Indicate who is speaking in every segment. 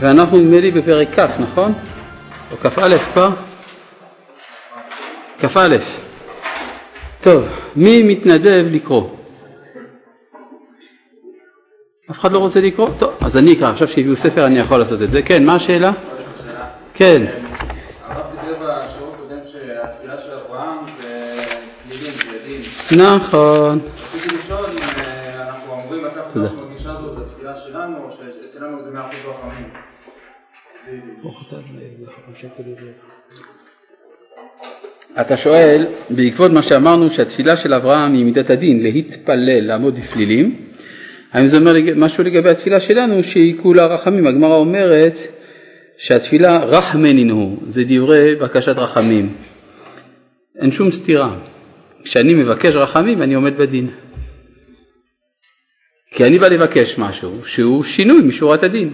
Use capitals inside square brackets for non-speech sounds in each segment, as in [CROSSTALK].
Speaker 1: ואנחנו נדמה לי בפרק כ', נכון? או כ"א כבר? כ"א. טוב, מי מתנדב לקרוא? אף אחד לא רוצה לקרוא? טוב, אז אני אקרא, עכשיו שהביאו ספר אני יכול לעשות את זה. כן, מה השאלה? כן. נכון.
Speaker 2: רציתי לשאול אם אה, אנחנו אמורים לקחת משהו בגישה הזאת לתפילה שלנו, או שאצלנו זה מאה אחוז רחמים.
Speaker 1: אתה שואל, בעקבות מה שאמרנו שהתפילה של אברהם היא מידת הדין, להתפלל, לעמוד בפלילים, האם זה אומר משהו לגבי התפילה שלנו שהיא כולה רחמים? הגמרא אומרת שהתפילה רחמנין הוא, זה דברי בקשת רחמים. אין שום סתירה. כשאני מבקש רחמים אני עומד בדין. כי אני בא לבקש משהו שהוא שינוי משורת הדין.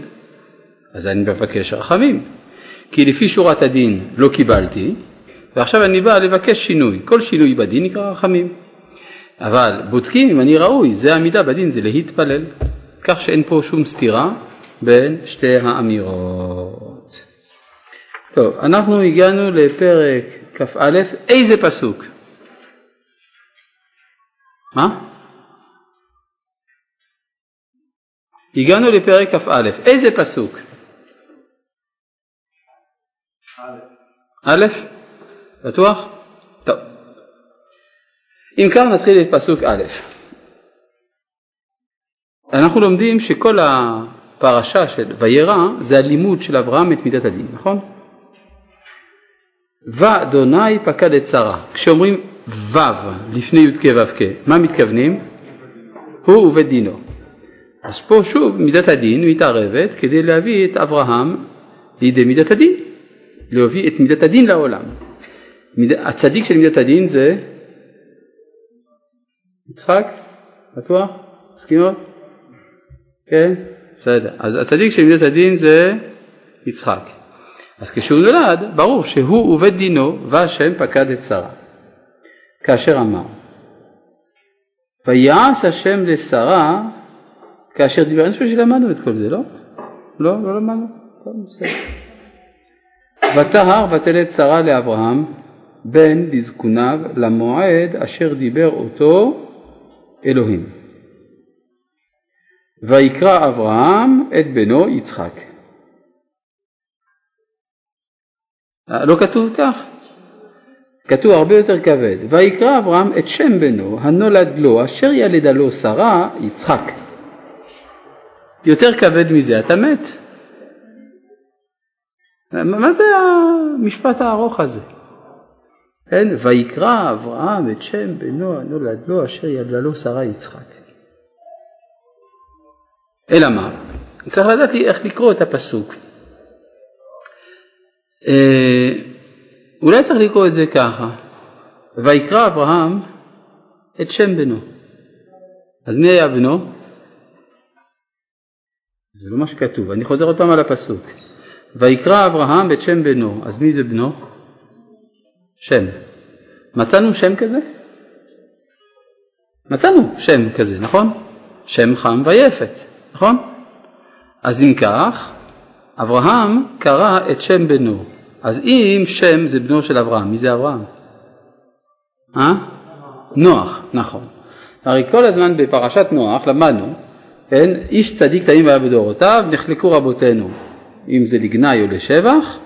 Speaker 1: אז אני מבקש רחמים. כי לפי שורת הדין לא קיבלתי, ועכשיו אני בא לבקש שינוי. כל שינוי בדין נקרא רחמים. אבל בודקים אם אני ראוי, זה העמידה בדין, זה להתפלל. כך שאין פה שום סתירה בין שתי האמירות. טוב, אנחנו הגענו לפרק כ"א, איזה פסוק? מה? הגענו לפרק כ"א, איזה פסוק? א', בטוח? טוב. אם כך נתחיל את פסוק א'. אנחנו לומדים שכל הפרשה של וירא זה הלימוד של אברהם את מידת הדין, נכון? ואדוני פקד את שרה. כשאומרים ו' לפני י"ק ו"ק, מה מתכוונים? הוא ובית דינו. אז פה שוב מידת הדין מתערבת כדי להביא את אברהם לידי מידת הדין, להביא את מידת הדין לעולם. הצדיק של מידת הדין זה יצחק? בטוח? מסכימות? כן? בסדר. אז הצדיק של מידת הדין זה יצחק. אז כשהוא נולד, ברור שהוא ובית דינו והשם פקד את שרה. כאשר אמר, ויעש השם לשרה כאשר דיבר, אני חושב שלמדנו את כל זה, לא? לא, לא למדנו? טוב, בסדר. ותהר ותלד שרה לאברהם בן בזקוניו למועד אשר דיבר אותו אלוהים. ויקרא אברהם את בנו יצחק. אה, לא כתוב כך? כתוב הרבה יותר כבד. ויקרא אברהם את שם בנו הנולד לו אשר ילדה לו שרה יצחק. יותר כבד מזה אתה מת. מה זה המשפט הארוך הזה? כן, ויקרא אברהם את שם בנו הנולד לו אשר ילדה לו שרה יצחק. אלא מה? צריך לדעת לי איך לקרוא את הפסוק. אה, אולי צריך לקרוא את זה ככה, ויקרא אברהם את שם בנו. אז מי היה בנו? זה לא מה שכתוב, אני חוזר עוד פעם על הפסוק. ויקרא אברהם את שם בנו, אז מי זה בנו? שם. מצאנו שם כזה? מצאנו שם כזה, נכון? שם חם ויפת, נכון? אז אם כך, אברהם קרא את שם בנו. אז אם שם זה בנו של אברהם, מי זה אברהם? אה? נוח, נכון. הרי כל הזמן בפרשת נוח למדנו, כן, איש צדיק תמים היה בדורותיו, נחלקו רבותינו, אם זה לגנאי או לשבח.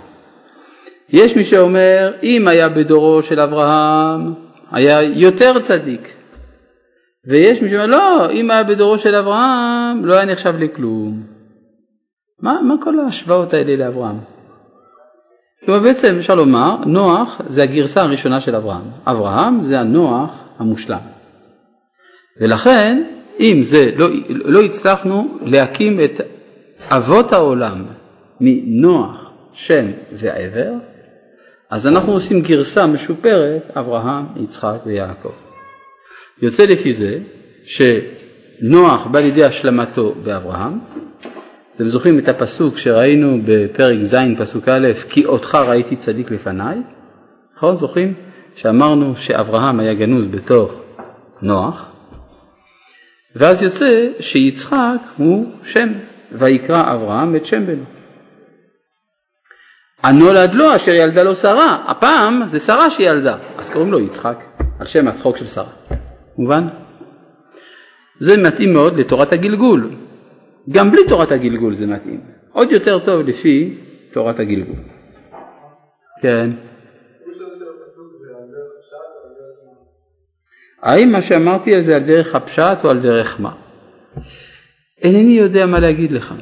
Speaker 1: יש מי שאומר, אם היה בדורו של אברהם, היה יותר צדיק. ויש מי שאומר, לא, אם היה בדורו של אברהם, לא היה נחשב לכלום. מה, מה כל ההשוואות האלה לאברהם? כלומר בעצם אפשר לומר, נוח זה הגרסה הראשונה של אברהם. אברהם זה הנוח המושלם. ולכן, אם זה לא, לא הצלחנו להקים את אבות העולם מנוח, שם ועבר, אז אנחנו עושים גרסה משופרת, אברהם, יצחק ויעקב. יוצא לפי זה שנוח בא לידי השלמתו באברהם, אתם זוכרים את הפסוק שראינו בפרק ז' פסוק א', כי אותך ראיתי צדיק לפניי? נכון? זוכרים? שאמרנו שאברהם היה גנוז בתוך נוח, ואז יוצא שיצחק הוא שם, ויקרא אברהם את שם בנו. הנולד לו אשר ילדה לו שרה, הפעם זה שרה שילדה, אז קוראים לו יצחק, על שם הצחוק של שרה, מובן? זה מתאים מאוד לתורת הגלגול, גם בלי תורת הגלגול זה מתאים, עוד יותר טוב לפי תורת הגלגול. כן. האם מה שאמרתי על זה על דרך הפשט או על דרך מה? אינני יודע מה להגיד לך.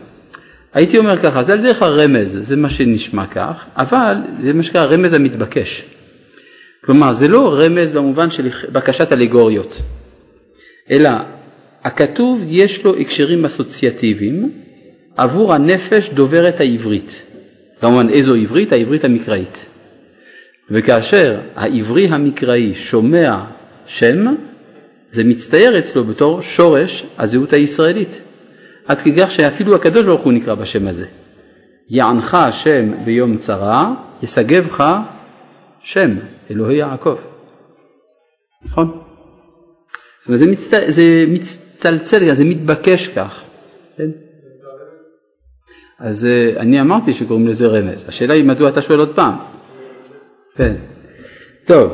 Speaker 1: הייתי אומר ככה, זה על דרך הרמז, זה מה שנשמע כך, אבל זה מה שנקרא הרמז המתבקש. כלומר, זה לא רמז במובן של בקשת אלגוריות, אלא הכתוב יש לו הקשרים אסוציאטיביים עבור הנפש דוברת העברית. כמובן איזו עברית? העברית המקראית. וכאשר העברי המקראי שומע שם, זה מצטייר אצלו בתור שורש הזהות הישראלית. עד כדי כך שאפילו הקדוש ברוך הוא נקרא בשם הזה. יענך השם ביום צרה, ישגבך שם, אלוהי יעקב. נכון? זאת אומרת, זה, מצט... זה מצטלצל, זה מתבקש כך. כן? אז אה, אני אמרתי שקוראים לזה רמז. השאלה היא מדוע אתה שואל עוד פעם. כן. טוב.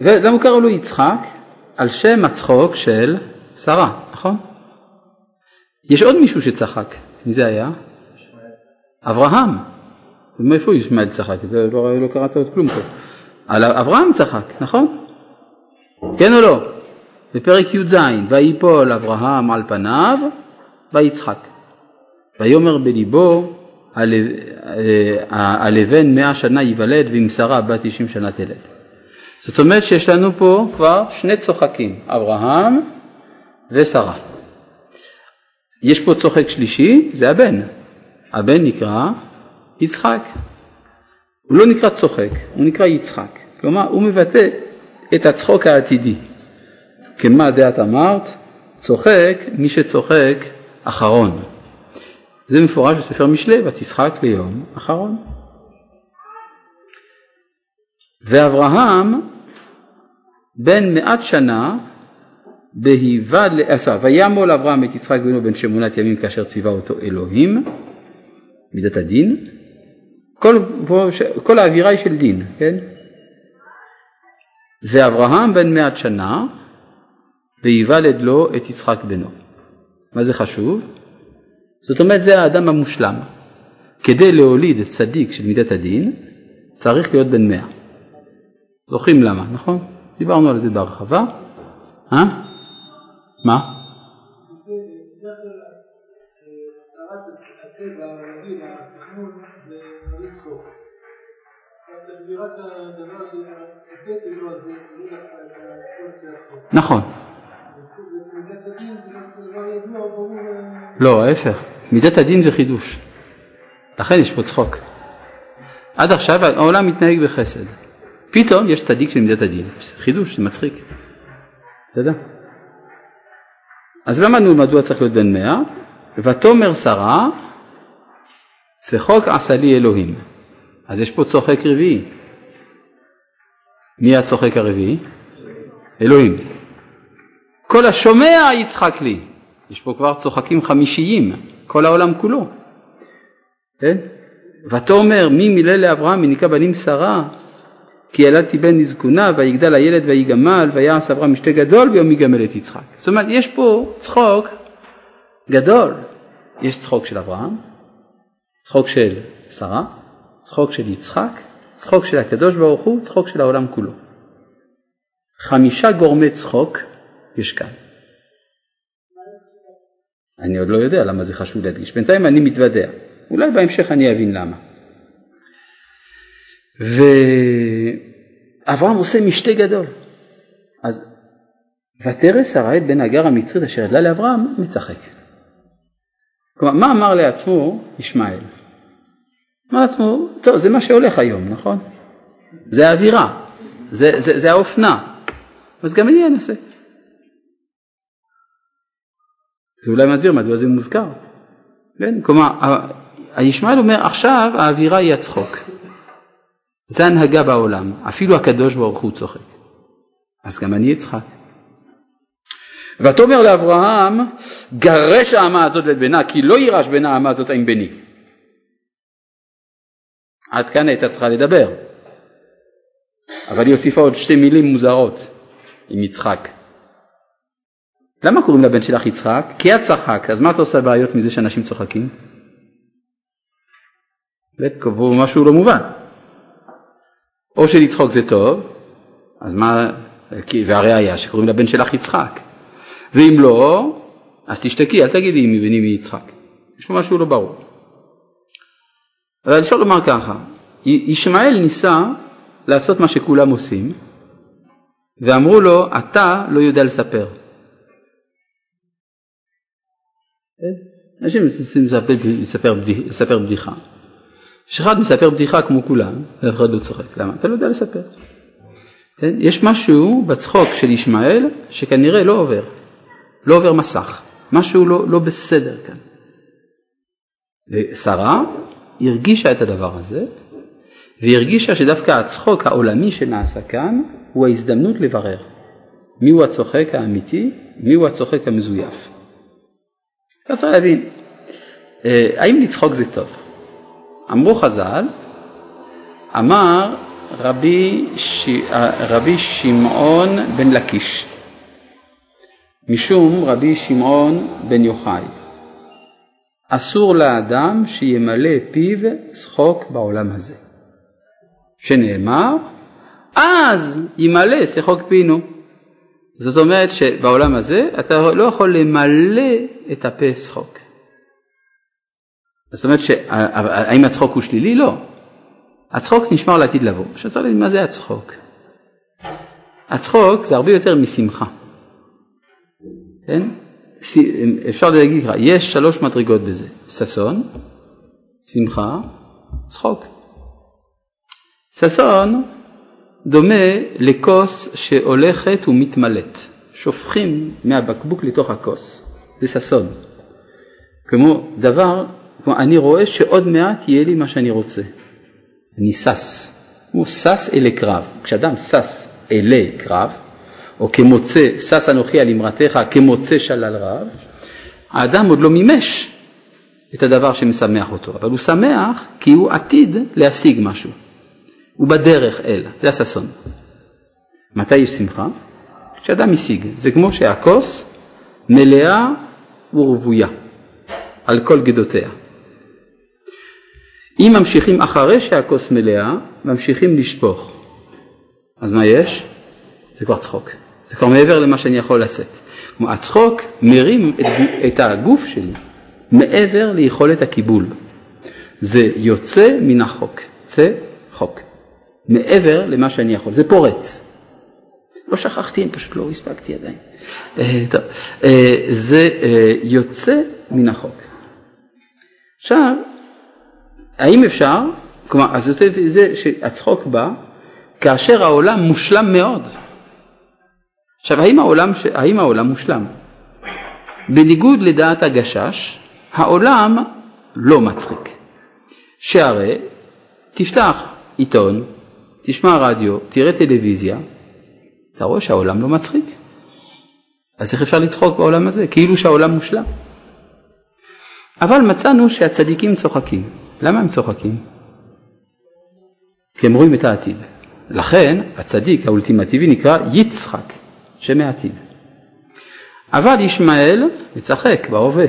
Speaker 1: ולמה קראו לו יצחק? על שם הצחוק של שרה, נכון? יש עוד מישהו שצחק, מי זה היה? אברהם. מאיפה ישמעאל צחק? לא, לא קראת עוד כלום פה. על אברהם צחק, נכון? כן או לא? בפרק י"ז, ויפול אברהם על פניו, ויצחק. ויאמר בליבו, הלבן מאה שנה ייוולד שרה בת תשעים שנה תלד. זאת אומרת שיש לנו פה כבר שני צוחקים, אברהם ושרה. יש פה צוחק שלישי, זה הבן. הבן נקרא יצחק. הוא לא נקרא צוחק, הוא נקרא יצחק. כלומר, הוא מבטא את הצחוק העתידי. כמה דעת אמרת? צוחק מי שצוחק אחרון. זה מפורש בספר משלי, ותשחק ליום אחרון. ואברהם בן מעט שנה בהיבד לעשה, וימול אברהם את יצחק בנו בן שמונת ימים כאשר ציווה אותו אלוהים, מידת הדין, כל, כל האווירה היא של דין, כן? ואברהם בן מעט שנה ויוולד לו את יצחק בנו. מה זה חשוב? זאת אומרת זה האדם המושלם. כדי להוליד צדיק של מידת הדין צריך להיות בן מאה. זוכרים למה, נכון? דיברנו על זה בהרחבה. אה? מה? נכון. לא, ההפך, מידת הדין זה חידוש. לכן יש פה צחוק. עד עכשיו העולם מתנהג בחסד. פתאום יש צדיק של מידת הדין. חידוש, זה מצחיק. בסדר? אז למדנו מדוע צריך להיות בן מאה, ותאמר שרה, צחוק עשה לי אלוהים. אז יש פה צוחק רביעי. מי הצוחק הרביעי? אלוהים. כל השומע יצחק לי. יש פה כבר צוחקים חמישיים, כל העולם כולו. כן? ותאמר מי מילא לאברהם מניקה בנים שרה כי ילדתי בן לזקונה ויגדל הילד ויגמל ויעש אברהם משתה גדול ביום יגמל את יצחק. זאת אומרת יש פה צחוק גדול. יש צחוק של אברהם, צחוק של שרה, צחוק של יצחק, צחוק של הקדוש ברוך הוא, צחוק של העולם כולו. חמישה גורמי צחוק יש כאן. אני עוד לא יודע למה זה חשוב להדגיש. בינתיים אני מתוודע. אולי בהמשך אני אבין למה. ואברהם עושה משתה גדול. אז ותרא שרה את בן הגר המצרית אשר ידלה לאברהם מצחק. כלומר, מה אמר לעצמו ישמעאל? אמר לעצמו, טוב, זה מה שהולך היום, נכון? זה האווירה, זה, זה, זה האופנה, אז גם אני אנסה. זה אולי מסביר מדוע זה מוזכר. כן? כלומר, הישמעאל אומר, עכשיו האווירה היא הצחוק. זה הנהגה בעולם, אפילו הקדוש ברוך הוא צוחק. אז גם אני אצחק. ותאמר לאברהם, גרש האמה הזאת ואת בנה, כי לא יירש בין האמה הזאת עם בני. עד כאן הייתה צריכה לדבר. אבל היא הוסיפה עוד שתי מילים מוזרות עם יצחק. למה קוראים לבן שלך יצחק? כי את צחק, אז מה אתה עושה בעיות מזה שאנשים צוחקים? קבעו משהו לא מובן. או שלצחוק זה טוב, אז מה, והראיה שקוראים לבן שלך יצחק. ואם לא, אז תשתקי, אל תגידי אם בני מיצחק. יש פה משהו לא ברור. אבל אפשר לומר ככה, ישמעאל ניסה לעשות מה שכולם עושים, ואמרו לו, אתה לא יודע לספר. אנשים מנסים לספר, לספר בדיחה. כשאחד מספר בדיחה כמו כולם, ואף אחד לא צוחק. למה? אתה לא יודע לספר. כן? יש משהו בצחוק של ישמעאל שכנראה לא עובר. לא עובר מסך. משהו לא, לא בסדר כאן. ושרה הרגישה את הדבר הזה, והיא הרגישה שדווקא הצחוק העולמי שנעשה כאן הוא ההזדמנות לברר מיהו הצוחק האמיתי, מיהו הצוחק המזויף. אתה צריך להבין, אה, האם לצחוק זה טוב? אמרו חז"ל, אמר רבי, ש... רבי שמעון בן לקיש, משום רבי שמעון בן יוחאי, אסור לאדם שימלא פיו שחוק בעולם הזה. שנאמר, אז ימלא שחוק פינו. זאת אומרת שבעולם הזה אתה לא יכול למלא את הפה שחוק. זאת אומרת, האם הצחוק הוא שלילי? לא. הצחוק נשמר לעתיד לבוא. עכשיו צריך להגיד מה זה הצחוק. הצחוק זה הרבה יותר משמחה. כן? אפשר להגיד ככה, יש שלוש מדרגות בזה, ששון, שמחה, צחוק. ששון דומה לכוס שהולכת ומתמלאת, שופכים מהבקבוק לתוך הכוס, זה ששון. כמו דבר כלומר, אני רואה שעוד מעט יהיה לי מה שאני רוצה. אני שש. הוא שש אלי קרב. כשאדם שש אלי קרב, או כמוצא, שש אנוכי על אמרתך כמוצא שלל רב, האדם עוד לא מימש את הדבר שמשמח אותו, אבל הוא שמח כי הוא עתיד להשיג משהו. הוא בדרך אל, זה הששון. מתי יש שמחה? כשאדם השיג. זה כמו שהכוס מלאה ורוויה על כל גדותיה. אם ממשיכים אחרי שהכוס מלאה, ממשיכים לשפוך. אז מה יש? זה כבר צחוק. זה כבר מעבר למה שאני יכול לשאת. כלומר, הצחוק מרים את, את הגוף שלי מעבר ליכולת הקיבול. זה יוצא מן החוק. זה חוק. מעבר למה שאני יכול. זה פורץ. לא שכחתי, אני פשוט לא הספקתי עדיין. אה, טוב, אה, זה אה, יוצא מן החוק. עכשיו, האם אפשר, כלומר, אז זה שהצחוק בא כאשר העולם מושלם מאוד. עכשיו, האם העולם, האם העולם מושלם? בניגוד לדעת הגשש, העולם לא מצחיק. שהרי תפתח עיתון, תשמע רדיו, תראה טלוויזיה, אתה רואה שהעולם לא מצחיק. אז איך אפשר לצחוק בעולם הזה? כאילו שהעולם מושלם. אבל מצאנו שהצדיקים צוחקים. למה הם צוחקים? כי הם רואים את העתיד. לכן הצדיק האולטימטיבי נקרא יצחק, שם העתיד. אבל ישמעאל מצחק בהווה.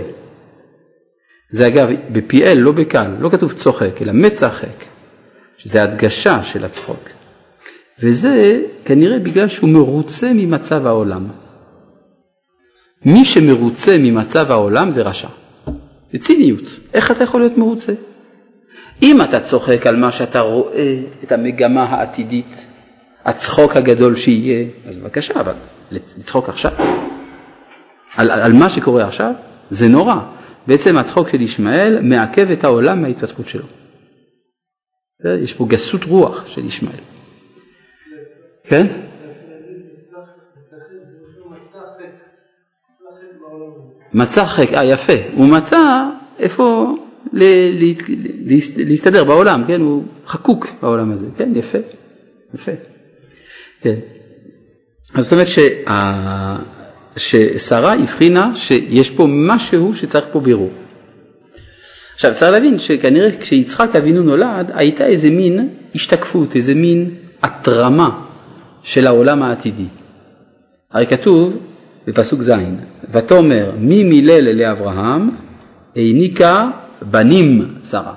Speaker 1: זה אגב בפיאל, לא בקל, לא כתוב צוחק, אלא מצחק, שזה הדגשה של הצחוק. וזה כנראה בגלל שהוא מרוצה ממצב העולם. מי שמרוצה ממצב העולם זה רשע. זה ציניות. איך אתה יכול להיות מרוצה? אם אתה צוחק על מה שאתה רואה, את המגמה העתידית, הצחוק הגדול שיהיה, אז בבקשה, אבל לצחוק עכשיו. על, על מה שקורה עכשיו, זה נורא. בעצם הצחוק של ישמעאל מעכב את העולם מההתפתחות שלו. יש פה גסות רוח של ישמעאל. כן? מצא חק, אה יפה, הוא מצא איפה להסתדר בעולם, כן, הוא חקוק בעולם הזה, כן, יפה, יפה, כן. אז זאת אומרת שה... ששרה הבחינה שיש פה משהו שצריך פה בירור. עכשיו צריך להבין שכנראה כשיצחק אבינו נולד הייתה איזה מין השתקפות, איזה מין התרמה של העולם העתידי. הרי כתוב בפסוק ז', ותאמר מי מילל לאברהם העניקה בנים שרה.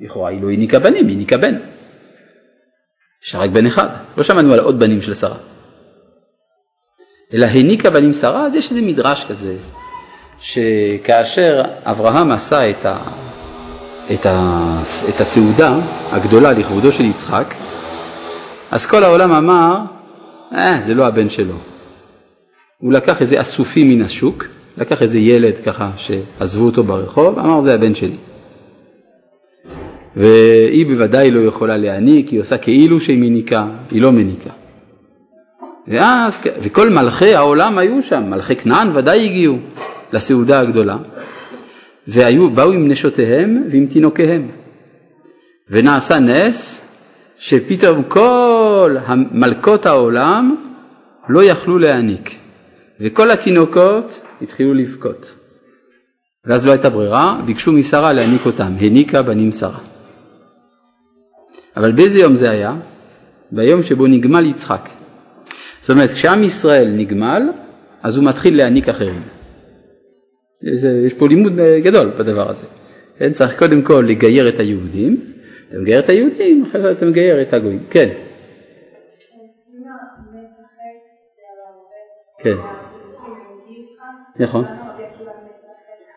Speaker 1: לכאורה היא לא העניקה בנים, היא העניקה בן. יש רק בן אחד, לא שמענו על עוד בנים של שרה. אלא העניקה בנים שרה, אז יש איזה מדרש כזה, שכאשר אברהם עשה את, ה, את, ה, את הסעודה הגדולה לכבודו של יצחק, אז כל העולם אמר, אה, זה לא הבן שלו. הוא לקח איזה אסופים מן השוק, לקח איזה ילד ככה שעזבו אותו ברחוב, אמר זה הבן שלי. והיא בוודאי לא יכולה להעניק, היא עושה כאילו שהיא מניקה, היא לא מניקה. ואז, וכל מלכי העולם היו שם, מלכי כנען ודאי הגיעו לסעודה הגדולה, ובאו עם נשותיהם ועם תינוקיהם. ונעשה נס שפתאום כל מלכות העולם לא יכלו להעניק, וכל התינוקות התחילו לבכות. ואז לא הייתה ברירה, ביקשו משרה להעניק אותם, העניקה בנים שרה. אבל באיזה יום זה היה? ביום שבו נגמל יצחק. זאת אומרת, כשעם ישראל נגמל, אז הוא מתחיל להעניק אחרים. יש פה לימוד גדול בדבר הזה. כן, צריך קודם כל לגייר את היהודים, אתה מגייר את היהודים, אחרי זה אתה מגייר את הגויים. כן. כן. נכון.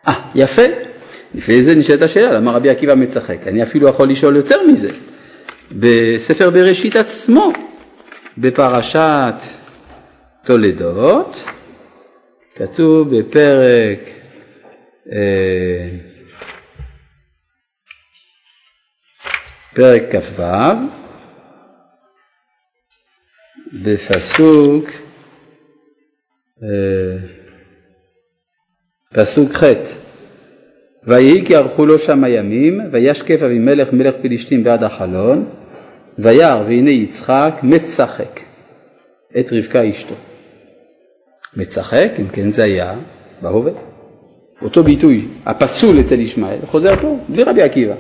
Speaker 1: אה, יפה. לפני זה נשאלת השאלה, למה רבי עקיבא מצחק? אני אפילו יכול לשאול יותר מזה. בספר בראשית עצמו, בפרשת תולדות, כתוב בפרק אה, פרק כ"ו, בפסוק אה, פסוק ח' ויהי כי ערכו לו שם הימים, וישקף אבימלך מלך פלישתים בעד החלון, וירא והנה יצחק מצחק את רבקה אשתו. מצחק, אם כן זה היה בהווה. אותו ביטוי, הפסול אצל ישמעאל, חוזר פה, בלי רבי עקיבא.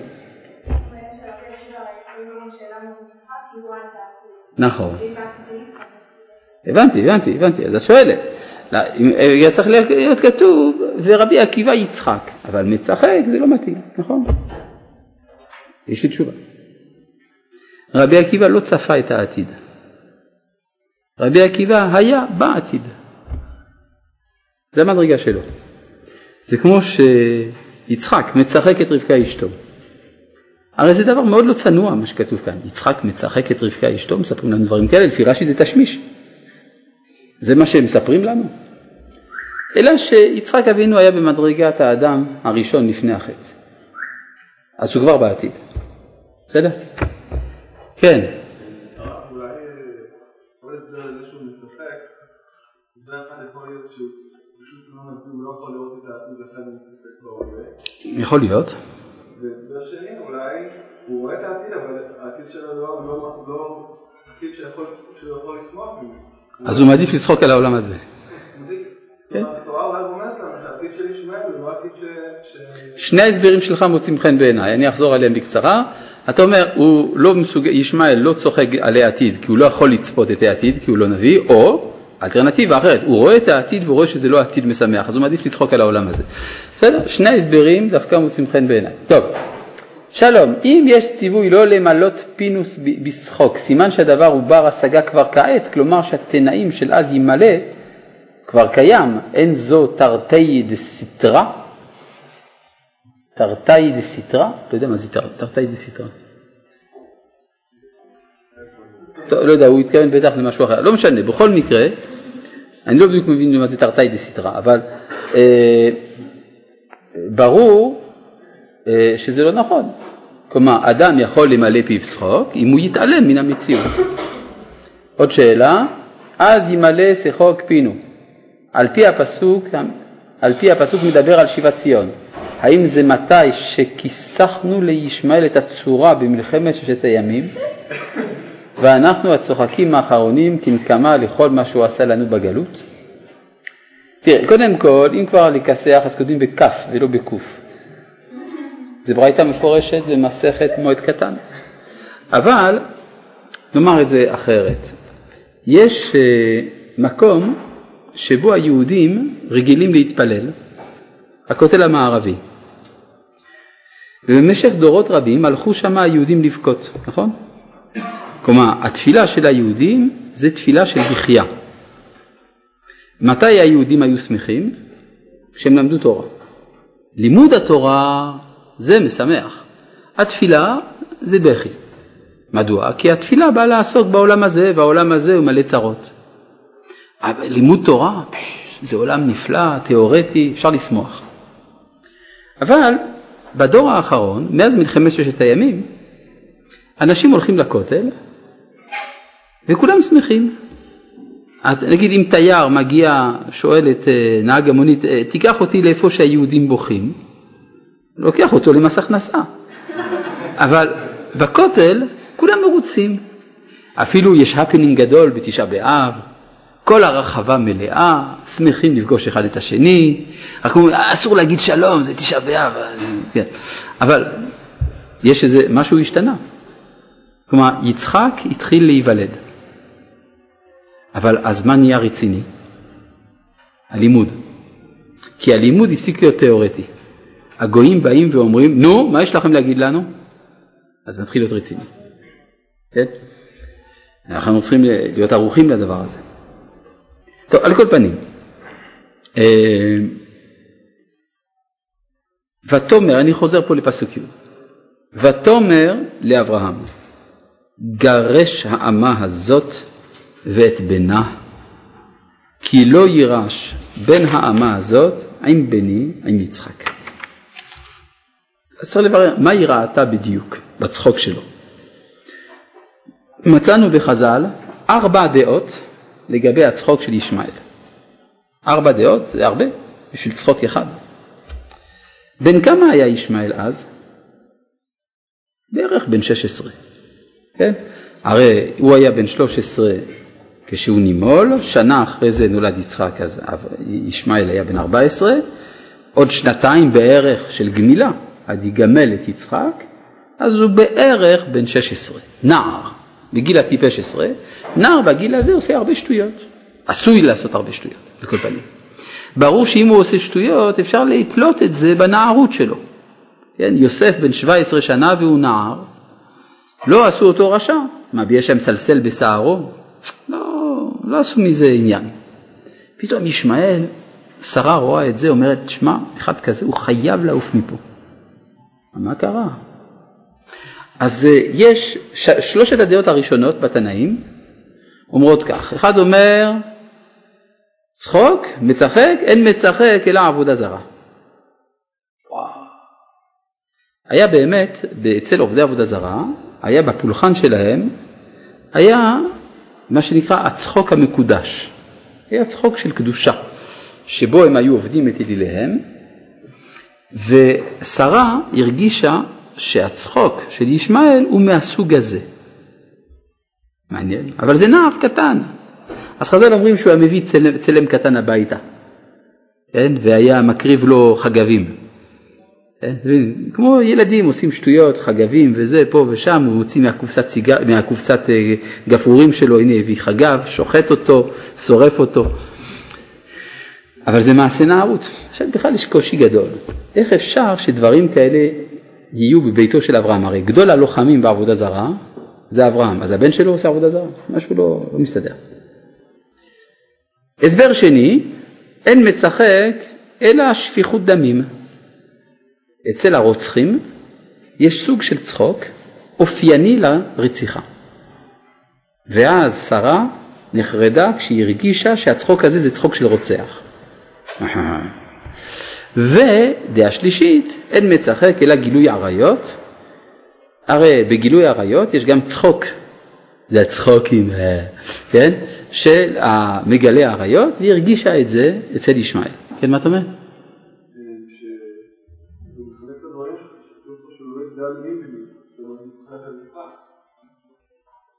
Speaker 1: נכון. הבנתי, הבנתי, הבנתי, אז את שואלת. היה צריך להיות כתוב, ורבי עקיבא יצחק, אבל מצחק זה לא מתאים, נכון? יש לי תשובה. רבי עקיבא לא צפה את העתיד. רבי עקיבא היה בעתיד. זה המדרגה שלו. זה כמו שיצחק מצחק את רבקה אשתו. הרי זה דבר מאוד לא צנוע מה שכתוב כאן. יצחק מצחק את רבקה אשתו, מספרים לנו דברים כאלה, לפי רש"י זה תשמיש. זה מה שהם מספרים לנו. אלא שיצחק אבינו היה במדרגת האדם הראשון לפני החטא. אז הוא כבר בעתיד. בסדר? כן. יכול להיות.
Speaker 2: והסבר שני, אולי הוא רואה את העתיד, אבל העתיד שלו לא, לא, לא עתיד שיכול לשמוח ממנו.
Speaker 1: אז הוא מעדיף לשחוק על העולם הזה.
Speaker 2: כן.
Speaker 1: שני ההסברים שלך מוצאים חן בעיניי, אני אחזור עליהם בקצרה. אתה אומר, הוא לא מסוג... ישמעאל לא צוחק על העתיד כי הוא לא יכול לצפות את העתיד כי הוא לא נביא, או אלטרנטיבה אחרת, הוא רואה את העתיד והוא רואה שזה לא עתיד משמח, אז הוא מעדיף לצחוק על העולם הזה. בסדר? שני ההסברים דווקא מוצאים חן בעיניי. טוב, שלום, אם יש ציווי לא למלות פינוס בשחוק, סימן שהדבר הוא בר השגה כבר כעת, כלומר שהתנאים של אז ימלא כבר קיים, אין זו תרתי דסיטרא? תרתי דסיטרא? לא יודע מה זה תרתי דסיטרא. טוב, לא יודע, הוא התכוון בטח למשהו אחר, לא משנה, בכל מקרה, אני לא בדיוק מבין מה זה תרתי דסיטרא, אבל אה, ברור אה, שזה לא נכון. כלומר, אדם יכול למלא פיו שחוק אם הוא יתעלם מן המציאות. עוד שאלה, אז ימלא שחוק פינו. על פי הפסוק, על פי הפסוק מדבר על שיבת ציון. האם זה מתי שכיסחנו לישמעאל את הצורה במלחמת ששת הימים ואנחנו הצוחקים האחרונים כנקמה לכל מה שהוא עשה לנו בגלות? תראה, קודם כל, אם כבר לכסח אז כותבים בכף ולא בקוף. זה ברייתא מפורשת במסכת מועד קטן. אבל, נאמר את זה אחרת, יש אה, מקום שבו היהודים רגילים להתפלל, הכותל המערבי. ובמשך דורות רבים הלכו שם היהודים לבכות, נכון? כלומר, התפילה של היהודים זה תפילה של בחייה. מתי היהודים היו שמחים? כשהם למדו תורה. לימוד התורה זה משמח. התפילה זה בכי. מדוע? כי התפילה באה לעסוק בעולם הזה, והעולם הזה הוא מלא צרות. לימוד תורה, זה עולם נפלא, תיאורטי, אפשר לשמוח. אבל בדור האחרון, מאז מלחמת ששת הימים, אנשים הולכים לכותל וכולם שמחים. את, נגיד אם תייר מגיע, שואל את אה, נהג המונית, אה, תיקח אותי לאיפה שהיהודים בוכים, לוקח אותו למס הכנסה. אבל בכותל כולם מרוצים. אפילו יש הפנינג גדול בתשעה באב, כל הרחבה מלאה, שמחים לפגוש אחד את השני, רק אומרים, אסור להגיד שלום, זה תשעה באב, כן. אבל יש איזה, משהו השתנה. כלומר, יצחק התחיל להיוולד. אבל הזמן נהיה רציני? הלימוד. כי הלימוד הפסיק להיות תיאורטי. הגויים באים ואומרים, נו, מה יש לכם להגיד לנו? אז מתחיל להיות רציני. כן? אנחנו צריכים להיות ערוכים לדבר הזה. טוב, על כל פנים, אה, ותאמר, אני חוזר פה לפסוק י', ותאמר לאברהם, גרש האמה הזאת ואת בנה, כי לא יירש בן האמה הזאת עם בני, עם יצחק. אז צריך לברר, מה היא ראתה בדיוק בצחוק שלו? מצאנו בחז"ל ארבע דעות לגבי הצחוק של ישמעאל. ארבע דעות זה הרבה בשביל צחוק אחד. בן כמה היה ישמעאל אז? בערך בן 16, כן? הרי הוא היה בן 13 כשהוא נימול, שנה אחרי זה נולד יצחק, אז ישמעאל היה בן 14, עוד שנתיים בערך של גמילה, עד יגמל את יצחק, אז הוא בערך בן 16, נער, בגיל הטיפש עשרה, נער בגיל הזה עושה הרבה שטויות, עשוי לעשות הרבה שטויות, על כל פנים. ברור שאם הוא עושה שטויות אפשר לתלות את זה בנערות שלו. כן, יוסף בן 17 שנה והוא נער, לא עשו אותו רשע, מה בגלל שהיה מסלסל בשערו? לא, לא עשו מזה עניין. פתאום ישמעאל, שרה רואה את זה, אומרת, שמע, אחד כזה, הוא חייב לעוף מפה. מה קרה? אז אה, יש. שלושת הדעות הראשונות בתנאים אומרות כך, אחד אומר צחוק, מצחק, אין מצחק אלא עבודה זרה. היה באמת, אצל עובדי עבודה זרה, היה בפולחן שלהם, היה מה שנקרא הצחוק המקודש. היה צחוק של קדושה, שבו הם היו עובדים את אליליהם, ושרה הרגישה שהצחוק של ישמעאל הוא מהסוג הזה. מעניין, אבל זה נער קטן. אז חז"ל אומרים שהוא היה מביא צלם, צלם קטן הביתה, כן? והיה מקריב לו חגבים. כן? כמו ילדים עושים שטויות, חגבים וזה, פה ושם, הוא מוציא מהקופסת, סיג... מהקופסת אה, גפרורים שלו, הנה הביא חגב, שוחט אותו, שורף אותו. אבל זה מעשה נערות. עכשיו בכלל יש קושי גדול. איך אפשר שדברים כאלה יהיו בביתו של אברהם? הרי גדול הלוחמים בעבודה זרה זה אברהם, אז הבן שלו עושה עבודה זרה, משהו לא, לא מסתדר. הסבר שני, אין מצחק אלא שפיכות דמים. אצל הרוצחים יש סוג של צחוק אופייני לרציחה. ואז שרה נחרדה כשהיא הרגישה שהצחוק הזה זה צחוק של רוצח. [LAUGHS] ודעה שלישית, אין מצחק אלא גילוי עריות, הרי בגילוי עריות יש גם צחוק, זה הצחוקים, אה, כן, של המגלה עריות, והיא הרגישה את זה אצל ישמעאל. כן, מה אתה אומר?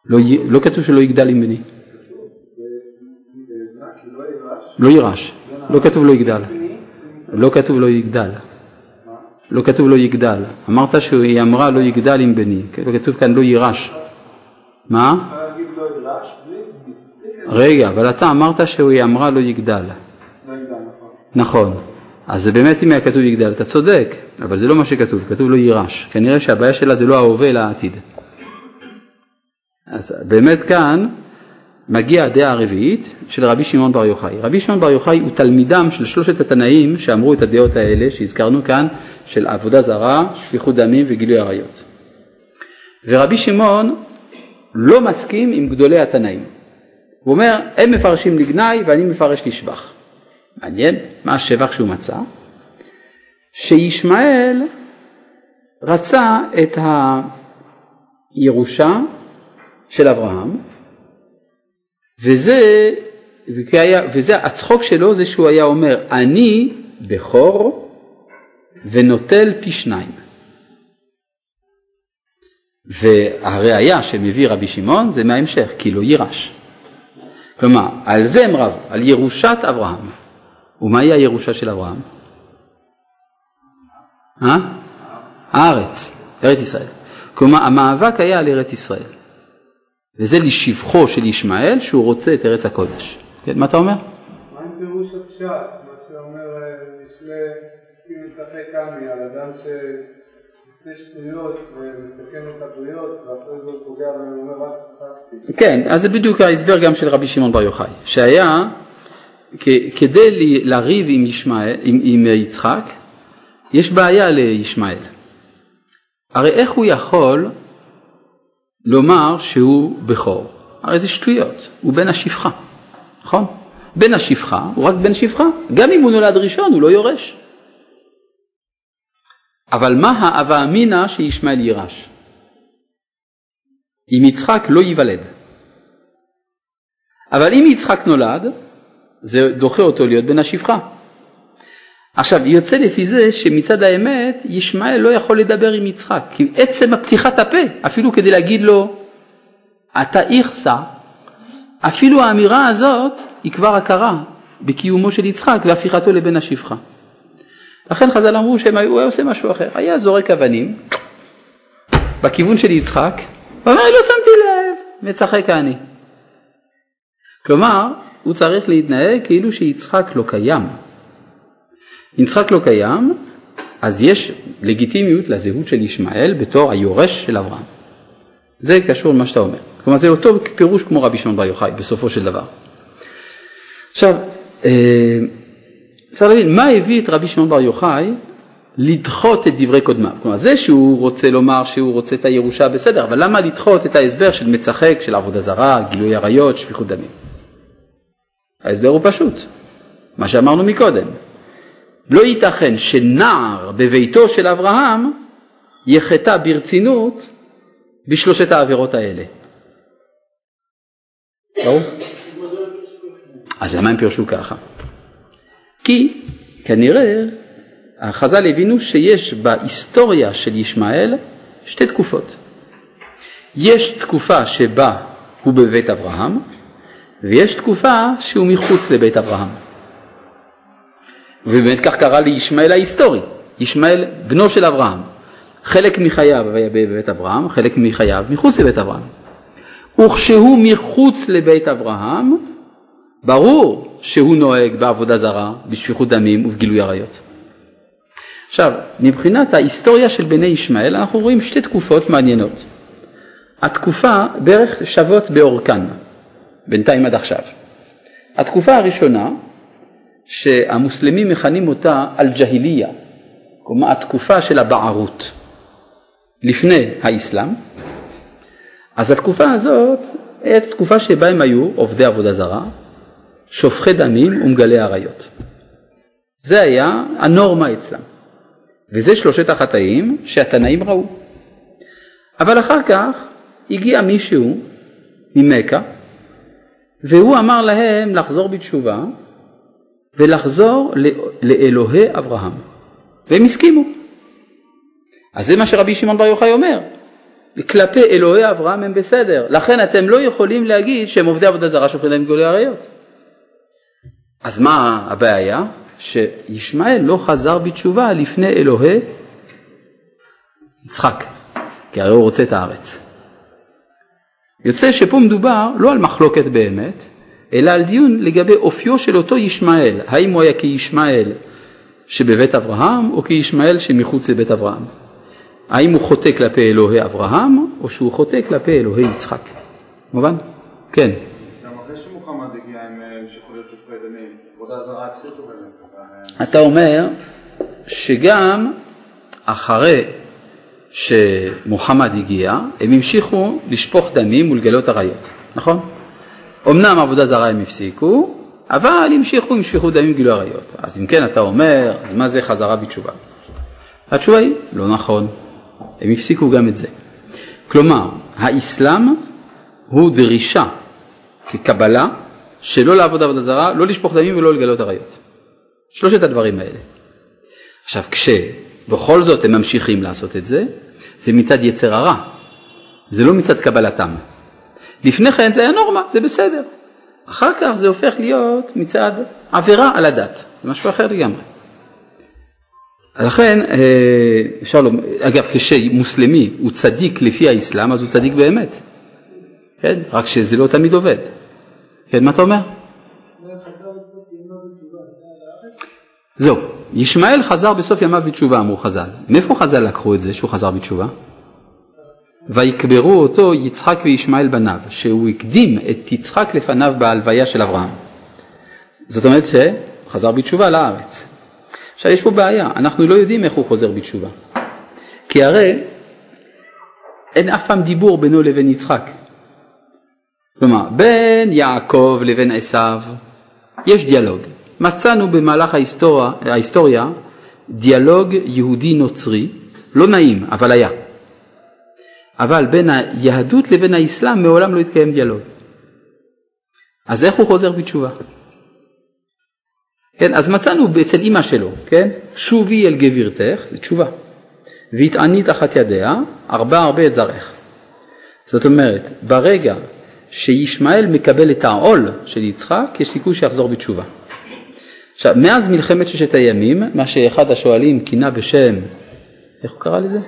Speaker 1: לא, לא כתוב שלא יגדל עם בני. לא יירש. לא כתוב לא יגדל. לא כתוב לא יגדל. לא כתוב לא יגדל. אמרת שהיא אמרה לא יגדל עם בני, לא כתוב כאן לא יירש. מה? רגע, אבל אתה אמרת שהיא אמרה לא יגדל.
Speaker 2: נכון.
Speaker 1: אז זה באמת אם היה כתוב יגדל, אתה צודק, אבל זה לא מה שכתוב, כתוב לא יירש. כנראה שהבעיה שלה זה לא ההווה אלא העתיד. אז באמת כאן מגיעה הדעה הרביעית של רבי שמעון בר יוחאי. רבי שמעון בר יוחאי הוא תלמידם של שלושת התנאים שאמרו את הדעות האלה שהזכרנו כאן, של עבודה זרה, שפיכות דמים וגילוי עריות. ורבי שמעון לא מסכים עם גדולי התנאים. הוא אומר, הם מפרשים לגנאי ואני מפרש לשבח. מעניין, מה השבח שהוא מצא? שישמעאל רצה את הירושה של אברהם, וזה, וזה הצחוק שלו זה שהוא היה אומר, אני בכור ונוטל פי שניים. והראיה שמביא רבי שמעון זה מההמשך, כי לא יירש. כלומר, על זה הם רבו, על ירושת אברהם. ומהי הירושה של אברהם? אה? הארץ, ארץ ישראל. כלומר, המאבק היה על ארץ ישראל. וזה לשבחו של ישמעאל שהוא רוצה את ארץ הקודש. כן, מה אתה אומר?
Speaker 2: מה עם פירוש הפשט? מה שאומר, משלי, אם מצחק קמי, על אדם שעושה שטויות ומסכן את הבריות, ואחרי זה פוגע בהם, הוא אומר רק צחקתי.
Speaker 1: כן, אז זה בדיוק ההסבר גם של רבי שמעון בר יוחאי, שהיה כדי לריב עם, ישמעאל, עם, עם יצחק, יש בעיה לישמעאל. הרי איך הוא יכול לומר שהוא בכור? הרי זה שטויות, הוא בן השפחה, נכון? בן השפחה הוא רק בן שפחה, גם אם הוא נולד ראשון הוא לא יורש. אבל מה האווה אמינא שישמעאל יירש? אם יצחק לא ייוולד. אבל אם יצחק נולד, זה דוחה אותו להיות בן השפחה. עכשיו יוצא לפי זה שמצד האמת ישמעאל לא יכול לדבר עם יצחק כי עצם הפתיחת הפה אפילו כדי להגיד לו אתה איכסה אפילו האמירה הזאת היא כבר הכרה בקיומו של יצחק והפיכתו לבן השפחה. לכן חז"ל אמרו שהוא היה עושה משהו אחר היה זורק אבנים בכיוון של יצחק ואומר לא שמתי לב מצחק אני. כלומר הוא צריך להתנהג כאילו שיצחק לא קיים. אם יצחק לא קיים, אז יש לגיטימיות לזהות של ישמעאל בתור היורש של אברהם. זה קשור למה שאתה אומר. כלומר זה אותו פירוש כמו רבי שמעון בר יוחאי בסופו של דבר. עכשיו, אה, צריך להבין מה הביא את רבי שמעון בר יוחאי לדחות את דברי קודמיו. כלומר זה שהוא רוצה לומר שהוא רוצה את הירושה בסדר, אבל למה לדחות את ההסבר של מצחק, של עבודה זרה, גילוי עריות, שפיכות דמים? ההסבר הוא פשוט, מה שאמרנו מקודם. לא ייתכן שנער בביתו של אברהם יחטא ברצינות בשלושת העבירות האלה. אז למה הם פירשו ככה? כי כנראה החז"ל הבינו שיש בהיסטוריה של ישמעאל שתי תקופות. יש תקופה שבה הוא בבית אברהם ויש תקופה שהוא מחוץ לבית אברהם. ובאמת כך קרה לישמעאל ההיסטורי, ישמעאל בנו של אברהם. חלק מחייו בבית אברהם, חלק מחייו מחוץ לבית אברהם. וכשהוא מחוץ לבית אברהם, ברור שהוא נוהג בעבודה זרה, בשפיכות דמים ובגילוי עריות. עכשיו, מבחינת ההיסטוריה של בני ישמעאל, אנחנו רואים שתי תקופות מעניינות. התקופה בערך שוות באורכן, בינתיים עד עכשיו. התקופה הראשונה שהמוסלמים מכנים אותה אל-ג'היליה, כלומר התקופה של הבערות, לפני האסלאם, אז התקופה הזאת הייתה תקופה שבה הם היו עובדי עבודה זרה, שופכי דמים ומגלי עריות. זה היה הנורמה אצלם. וזה שלושת החטאים שהתנאים ראו. אבל אחר כך הגיע מישהו ממכה והוא אמר להם לחזור בתשובה ולחזור לאלוהי אברהם. והם הסכימו. אז זה מה שרבי שמעון בר יוחאי אומר. כלפי אלוהי אברהם הם בסדר, לכן אתם לא יכולים להגיד שהם עובדי עבודה זרה שהופכים להם גולי עריות. אז מה הבעיה? שישמעאל לא חזר בתשובה לפני אלוהי יצחק, כי הרי הוא רוצה את הארץ. יוצא שפה מדובר לא על מחלוקת באמת, אלא על דיון לגבי אופיו של אותו ישמעאל, האם הוא היה כישמעאל שבבית אברהם או כישמעאל שמחוץ לבית אברהם. האם הוא חוטא כלפי אלוהי אברהם או שהוא חוטא כלפי אלוהי יצחק. מובן? כן.
Speaker 2: באמת.
Speaker 1: אתה אומר שגם אחרי שמוחמד הגיע, הם המשיכו לשפוך דמים ולגלות עריות, נכון? אמנם עבודה זרה הם הפסיקו, אבל המשיכו עם שפיכות דמים וגילוי עריות. אז אם כן אתה אומר, אז מה זה חזרה בתשובה? התשובה היא, לא נכון, הם הפסיקו גם את זה. כלומר, האסלאם הוא דרישה כקבלה שלא לעבוד עבודה זרה, לא לשפוך דמים ולא לגלות עריות. שלושת הדברים האלה. עכשיו, כשבכל זאת הם ממשיכים לעשות את זה, זה מצד יצר הרע, זה לא מצד קבלתם. לפני כן זה היה נורמה, זה בסדר. אחר כך זה הופך להיות מצד עבירה על הדת, זה משהו אחר לגמרי. לכן אה, אפשר לומר, אגב כשמוסלמי הוא צדיק לפי האסלאם אז הוא צדיק באמת, כן? רק שזה לא תמיד עובד. כן, מה אתה אומר? זהו, ישמעאל חזר בסוף ימיו בתשובה אמרו חז"ל. מאיפה חז"ל לקחו את זה שהוא חזר בתשובה? ויקברו אותו יצחק וישמעאל בניו, שהוא הקדים את יצחק לפניו בהלוויה של אברהם. זאת אומרת שחזר בתשובה לארץ. עכשיו יש פה בעיה, אנחנו לא יודעים איך הוא חוזר בתשובה. כי הרי אין אף פעם דיבור בינו לבין יצחק. כלומר, בין יעקב לבין עשיו יש דיאלוג. מצאנו במהלך ההיסטוריה, ההיסטוריה דיאלוג יהודי נוצרי, לא נעים, אבל היה. אבל בין היהדות לבין האסלאם מעולם לא התקיים דיאלוג. אז איך הוא חוזר בתשובה? כן, אז מצאנו אצל אימא שלו, כן, שובי אל גבירתך, זה תשובה, והתעני תחת ידיה, ארבע הרבה את זרעך. זאת אומרת, ברגע שישמעאל מקבל את העול של יצחק, יש סיכוי שיחזור בתשובה. עכשיו, מאז מלחמת ששת הימים, מה שאחד השואלים כינה בשם, איך הוא קרא לזה?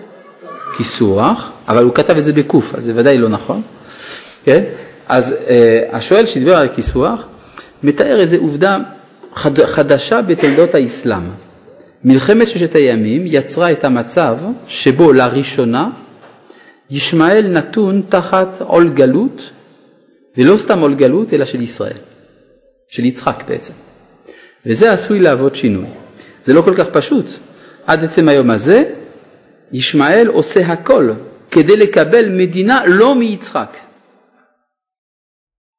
Speaker 1: כיסוח, אבל הוא כתב את זה בקוף, אז זה ודאי לא נכון, כן? אז אה, השואל שדיבר על כיסוח, מתאר איזו עובדה חד, חדשה בתולדות האסלאם. מלחמת ששת הימים יצרה את המצב שבו לראשונה ישמעאל נתון תחת עול גלות, ולא סתם עול גלות אלא של ישראל, של יצחק בעצם. וזה עשוי להוות שינוי. זה לא כל כך פשוט. עד עצם היום הזה ישמעאל עושה הכל כדי לקבל מדינה לא מיצחק.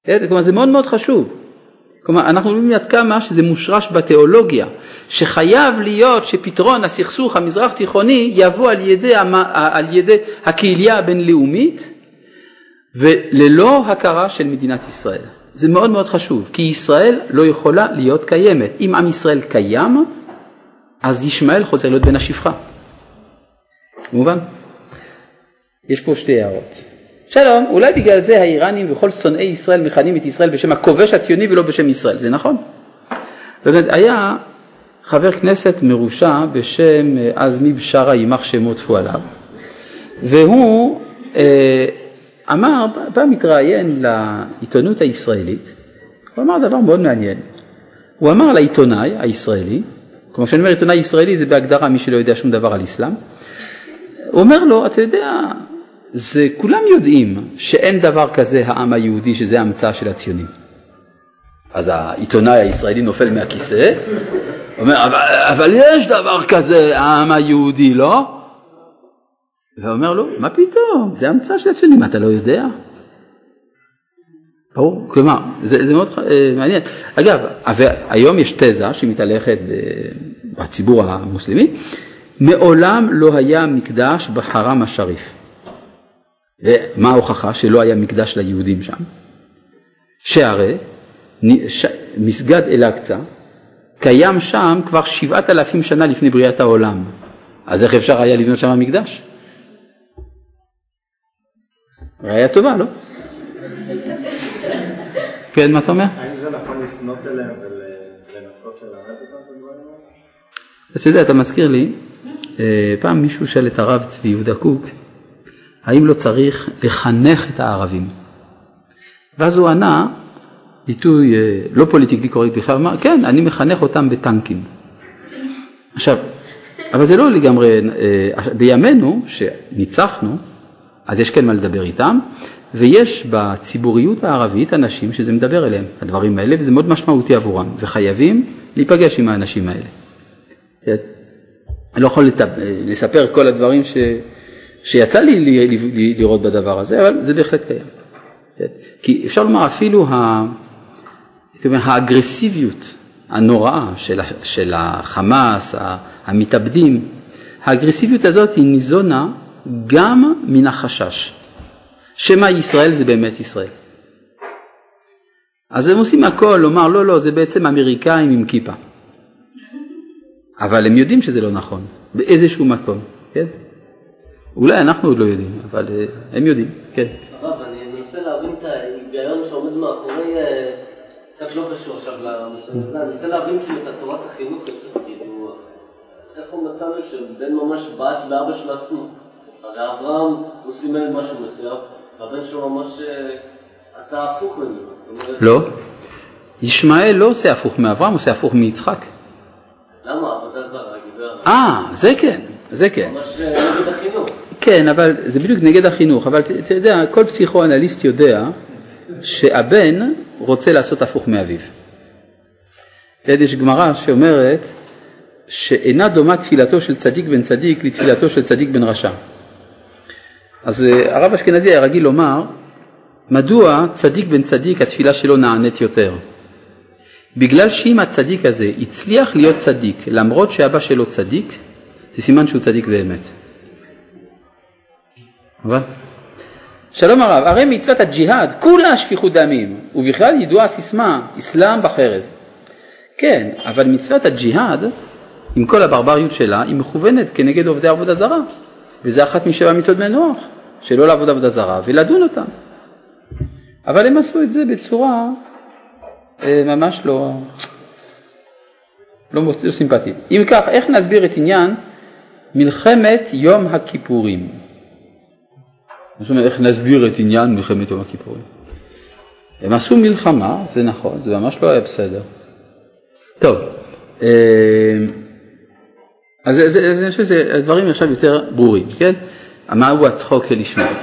Speaker 1: כן? כלומר זה מאוד מאוד חשוב. כלומר אנחנו רואים עד כמה שזה מושרש בתיאולוגיה, שחייב להיות שפתרון הסכסוך המזרח תיכוני יבוא על ידי, על ידי הקהילייה הבינלאומית וללא הכרה של מדינת ישראל. זה מאוד מאוד חשוב, כי ישראל לא יכולה להיות קיימת. אם עם ישראל קיים, אז ישמעאל חוזר להיות בן השפחה. מובן? יש פה שתי הערות. שלום, אולי בגלל זה האיראנים וכל שונאי ישראל מכנים את ישראל בשם הכובש הציוני ולא בשם ישראל, זה נכון? באמת, היה חבר כנסת מרושע בשם אה, עזמי בשארה, יימח שמו טפו עליו, והוא אה, אמר, פעם התראיין לעיתונות הישראלית, הוא אמר דבר מאוד מעניין. הוא אמר לעיתונאי הישראלי, כלומר כשאני אומר עיתונאי ישראלי זה בהגדרה מי שלא יודע שום דבר על אסלאם, הוא אומר לו, אתה יודע, זה כולם יודעים שאין דבר כזה העם היהודי שזה המצאה של הציונים. אז העיתונאי הישראלי נופל מהכיסא, אומר, אבל, אבל יש דבר כזה העם היהודי, לא? ואומר לו, מה פתאום, זה המצאה של הציונים, אתה לא יודע? ברור, כלומר, זה, זה מאוד אה, מעניין. אגב, היום יש תזה שמתהלכת בציבור המוסלמי, מעולם לא היה מקדש בחרם השריף. ומה ההוכחה שלא היה מקדש ליהודים שם? שהרי מסגד אל-אקצא קיים שם כבר שבעת אלפים שנה לפני בריאת העולם. אז איך אפשר היה לבנות שם מקדש? ראיה טובה, לא? כן, מה אתה אומר?
Speaker 2: האם זה נכון לפנות אליהם ולנסות ללמד אותם את?
Speaker 1: אתה יודע, אתה מזכיר לי אה, פעם מישהו שאל את הרב צבי יהודה קוק, האם לא צריך לחנך את הערבים? ואז הוא ענה, ביטוי אה, לא פוליטיקלי קורקט בכלל, אמר, כן, אני מחנך אותם בטנקים. עכשיו, אבל זה לא לגמרי, אה, בימינו, שניצחנו, אז יש כן מה לדבר איתם, ויש בציבוריות הערבית אנשים שזה מדבר אליהם, הדברים האלה, וזה מאוד משמעותי עבורם, וחייבים להיפגש עם האנשים האלה. אני לא יכול לספר כל הדברים ש... שיצא לי לראות בדבר הזה, אבל זה בהחלט קיים. כי אפשר לומר אפילו ה... האגרסיביות הנוראה של, של החמאס, המתאבדים, האגרסיביות הזאת היא ניזונה גם מן החשש. שמא ישראל זה באמת ישראל. אז הם עושים הכל לומר לא לא זה בעצם אמריקאים עם כיפה. אבל הם יודעים שזה לא נכון, באיזשהו מקום, כן? אולי אנחנו עוד לא יודעים, אבל uh, הם יודעים, כן.
Speaker 3: הרב, אני מנסה להבין את ההיגיון שעומד מאחורי, אה, קצת לא קשור עכשיו לנושא אני מנסה להבין כאילו את תורת החינוך יותר, כאילו, איפה מצאנו שבן ממש בעט לאבא של עצמו? הרי אברהם, הוא סימל משהו מסוים, והבן שלו ממש אה, עשה הפוך ממנו.
Speaker 1: לא. ישמעאל לא עושה הפוך מאברהם, הוא עושה הפוך מיצחק. אה, זה כן, זה כן.
Speaker 3: ממש אה, נגד החינוך.
Speaker 1: כן, אבל זה בדיוק נגד החינוך, אבל אתה יודע, כל פסיכואנליסט יודע שהבן רוצה לעשות הפוך מאביו. יש גמרא שאומרת שאינה דומה תפילתו של צדיק בן צדיק לתפילתו של צדיק בן רשע. אז אה, הרב אשכנזי היה רגיל לומר, מדוע צדיק בן צדיק התפילה שלו נענית יותר? בגלל שאם הצדיק הזה הצליח להיות צדיק למרות שאבא שלו צדיק, זה סימן שהוא צדיק באמת. אבל? שלום הרב, הרי מצוות הג'יהאד כולה שפיכות דמים, ובכלל ידועה הסיסמה, אסלאם בחרב. כן, אבל מצוות הג'יהאד, עם כל הברבריות שלה, היא מכוונת כנגד עובדי עבודה זרה, וזה אחת משבע מצוות בני נוח, שלא לעבוד עבודה זרה ולדון אותם. אבל הם עשו את זה בצורה ממש לא, לא, מוצא, לא סימפטית. אם כך, איך נסביר את עניין מלחמת יום הכיפורים? זאת אומרת, איך נסביר את עניין מלחמת יום הכיפורים? הם עשו מלחמה, זה נכון, זה ממש לא היה בסדר. טוב, אה, אז אני חושב שהדברים עכשיו יותר ברורים, כן? מהו הצחוק של ישמעאל.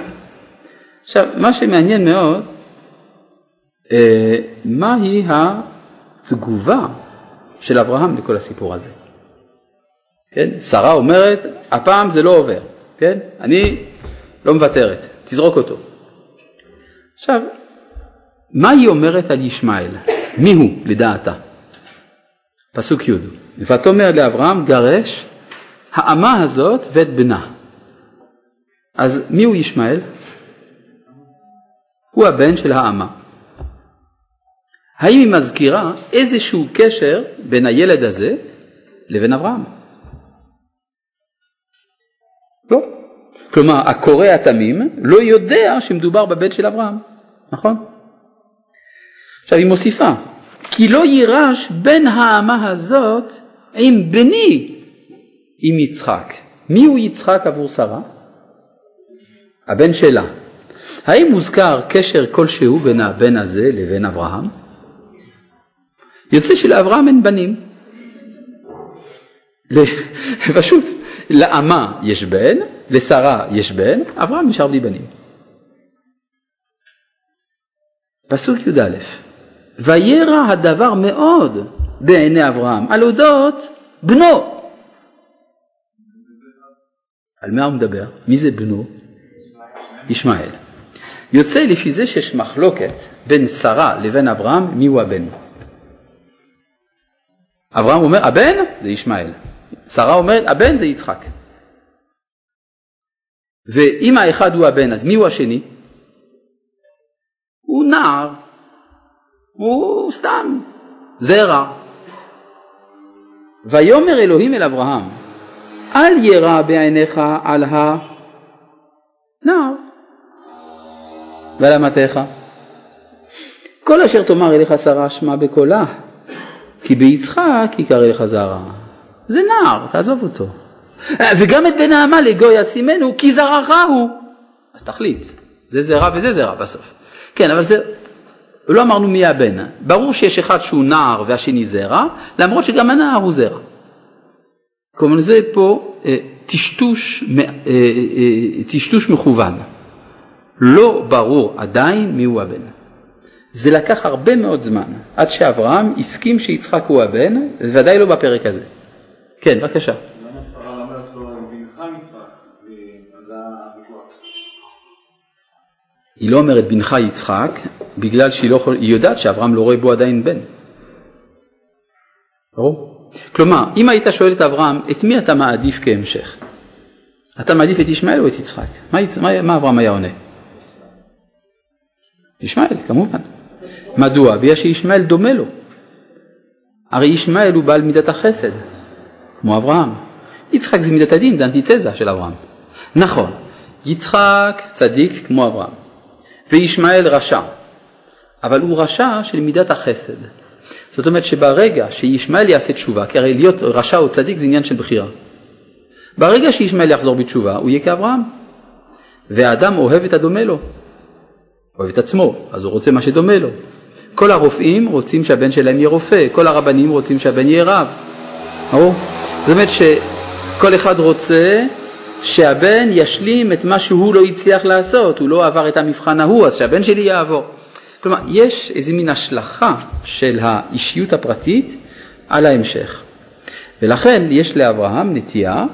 Speaker 1: עכשיו, מה שמעניין מאוד, אה, מהי התגובה של אברהם לכל הסיפור הזה. כן? שרה אומרת, הפעם זה לא עובר, כן? אני לא מוותרת, תזרוק אותו. עכשיו, מה היא אומרת על ישמעאל? מי הוא לדעתה? פסוק י' ותאמר לאברהם גרש האמה הזאת ואת בנה. אז מי הוא ישמעאל? הוא הבן של האמה. האם היא מזכירה איזשהו קשר בין הילד הזה לבין אברהם? לא. כלומר, הקורא התמים לא יודע שמדובר בבן של אברהם, נכון? עכשיו היא מוסיפה, כי לא יירש בן האמה הזאת עם בני עם יצחק. מי הוא יצחק עבור שרה? הבן שלה. האם מוזכר קשר כלשהו בין הבן הזה לבין אברהם? יוצא שלאברהם אין בנים. [LAUGHS] פשוט, לאמה יש בן, לשרה יש בן, אברהם נשאר בלי בנים. פסוק י"א: וירא הדבר מאוד בעיני אברהם על אודות בנו. על מה הוא מדבר? מי זה בנו? ישמעאל. יוצא לפי זה שיש מחלוקת בין שרה לבין אברהם מיהו הבן. אברהם אומר הבן זה ישמעאל, שרה אומרת הבן זה יצחק. ואם האחד הוא הבן אז מי הוא השני? הוא נער, הוא סתם זרע. ויאמר אלוהים אל אברהם אל ירע בעיניך על הנער ועל אמתיך. כל אשר תאמר אליך שרה שמע בקולה כי ביצחק יקרא לך זרע. זה נער, תעזוב אותו. וגם את בן האמה לגוי ישימנו כי זרעך הוא. אז תחליט, זה זרע וזה זרע בסוף. כן, אבל זה, לא אמרנו מי הבן. ברור שיש אחד שהוא נער והשני זרע, למרות שגם הנער הוא זרע. כלומר זה פה אה, טשטוש, אה, אה, טשטוש מכוון. לא ברור עדיין מיהו הבן. זה לקח הרבה מאוד זמן עד שאברהם הסכים שיצחק הוא הבן, ודאי לא בפרק הזה. כן, בבקשה.
Speaker 2: למה שרה אומרת לו בנך יצחק? וזה הוויכוח.
Speaker 1: היא לא אומרת בנך יצחק, בגלל שהיא לא יכול, היא יודעת שאברהם לא רואה בו עדיין בן. ברור? כלומר, אם היית שואל את אברהם, את מי אתה מעדיף כהמשך? אתה מעדיף את ישמעאל או את יצחק? מה, יצ... מה, מה אברהם היה עונה? ישמעאל, כמובן. מדוע? בגלל שישמעאל דומה לו. הרי ישמעאל הוא בעל מידת החסד, כמו אברהם. יצחק זה מידת הדין, זה אנטיתזה של אברהם. נכון, יצחק צדיק כמו אברהם, וישמעאל רשע, אבל הוא רשע של מידת החסד. זאת אומרת שברגע שישמעאל יעשה תשובה, כי הרי להיות רשע או צדיק זה עניין של בחירה. ברגע שישמעאל יחזור בתשובה, הוא יהיה כאברהם. והאדם אוהב את הדומה לו, אוהב את עצמו, אז הוא רוצה מה שדומה לו. כל הרופאים רוצים שהבן שלהם יהיה רופא, כל הרבנים רוצים שהבן יהיה רב. ברור? זאת אומרת שכל אחד רוצה שהבן ישלים את מה שהוא לא הצליח לעשות, הוא לא עבר את המבחן ההוא, אז שהבן שלי יעבור. כלומר, יש איזה מין השלכה של האישיות הפרטית על ההמשך. ולכן יש לאברהם נטייה,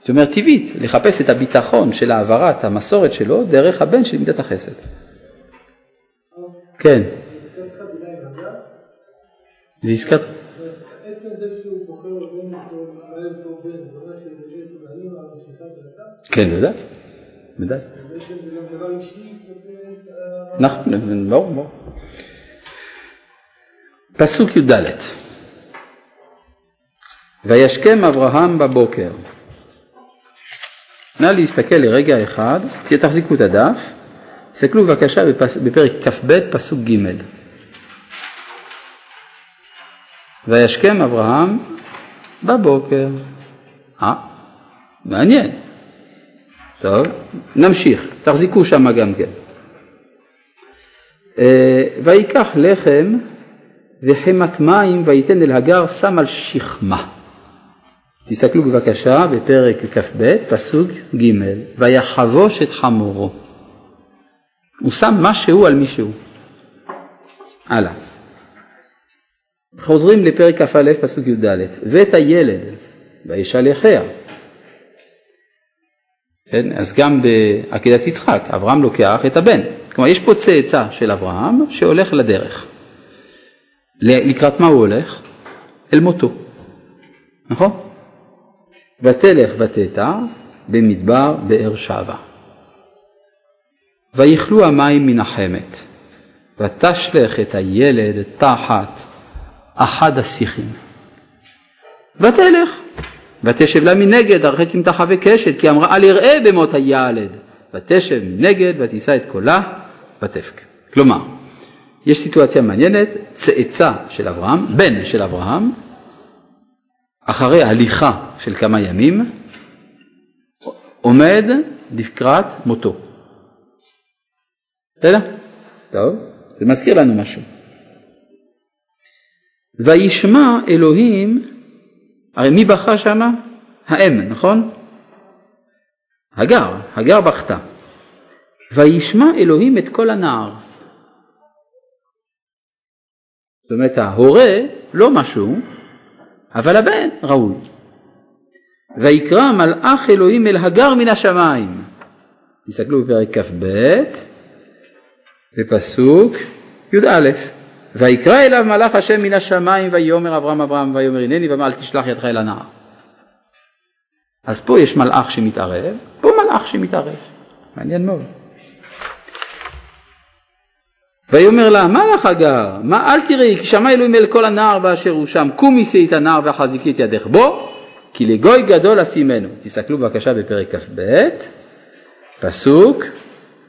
Speaker 1: זאת אומרת טבעית, לחפש את הביטחון של העברת המסורת שלו דרך הבן של מידת החסד. כן. כן,
Speaker 2: זה גם דבר אישי כלפי...
Speaker 1: נכון, ברור, ברור. פסוק י"ד וישכם אברהם בבוקר. נא להסתכל לרגע אחד, תחזיקו את הדף, תסתכלו בבקשה בפרק כ"ב פסוק ג' וישכם אברהם בבוקר. אה, מעניין. טוב, נמשיך, תחזיקו שם גם כן. אה, ויקח לחם וחמת מים וייתן אל הגר שם על שכמה. תסתכלו בבקשה בפרק כ"ב פסוק ג' ויחבוש את חמורו. הוא שם משהו על מישהו. הלאה. חוזרים לפרק כ"א פסוק י"ד ואת הילד וישלחיה. כן, אז גם בעקדת יצחק אברהם לוקח את הבן. כלומר יש פה צאצא של אברהם שהולך לדרך. לקראת מה הוא הולך? אל מותו. נכון? ותלך ותטע במדבר באר שבע. ויכלו המים מן החמת, ותשלך את הילד תחת אחד השיחים. ותלך, ותשב לה מנגד, הרחק עם תחה וקשת, כי אמרה אל יראה במות הילד. ותשב מנגד, ותישא את קולה, ותבק. כלומר, יש סיטואציה מעניינת, צאצא של אברהם, בן של אברהם, אחרי הליכה של כמה ימים, עומד לקראת מותו. בסדר? טוב, זה מזכיר לנו משהו. וישמע אלוהים, הרי מי בכה שמה? האם, נכון? הגר, הגר בכתה. וישמע אלוהים את כל הנער. זאת אומרת ההורה לא משהו, אבל הבן ראוי. ויקרא מלאך אלוהים אל הגר מן השמיים. תסתכלו בפרק כ"ב, בפסוק י"א. ויקרא אליו מלאך השם מן השמיים ויאמר אברהם אברהם ויאמר הנני ואמר אל תשלח ידך אל הנער. אז פה יש מלאך שמתערב, פה מלאך שמתערב. מעניין מאוד. ויאמר לה מה לך הגר מה אל תראי כי שמע אלוהים אל כל הנער באשר הוא שם קומי שאי את הנער והחזיקי את ידך בו כי לגוי גדול אשימנו תסתכלו בבקשה בפרק כ"ב פסוק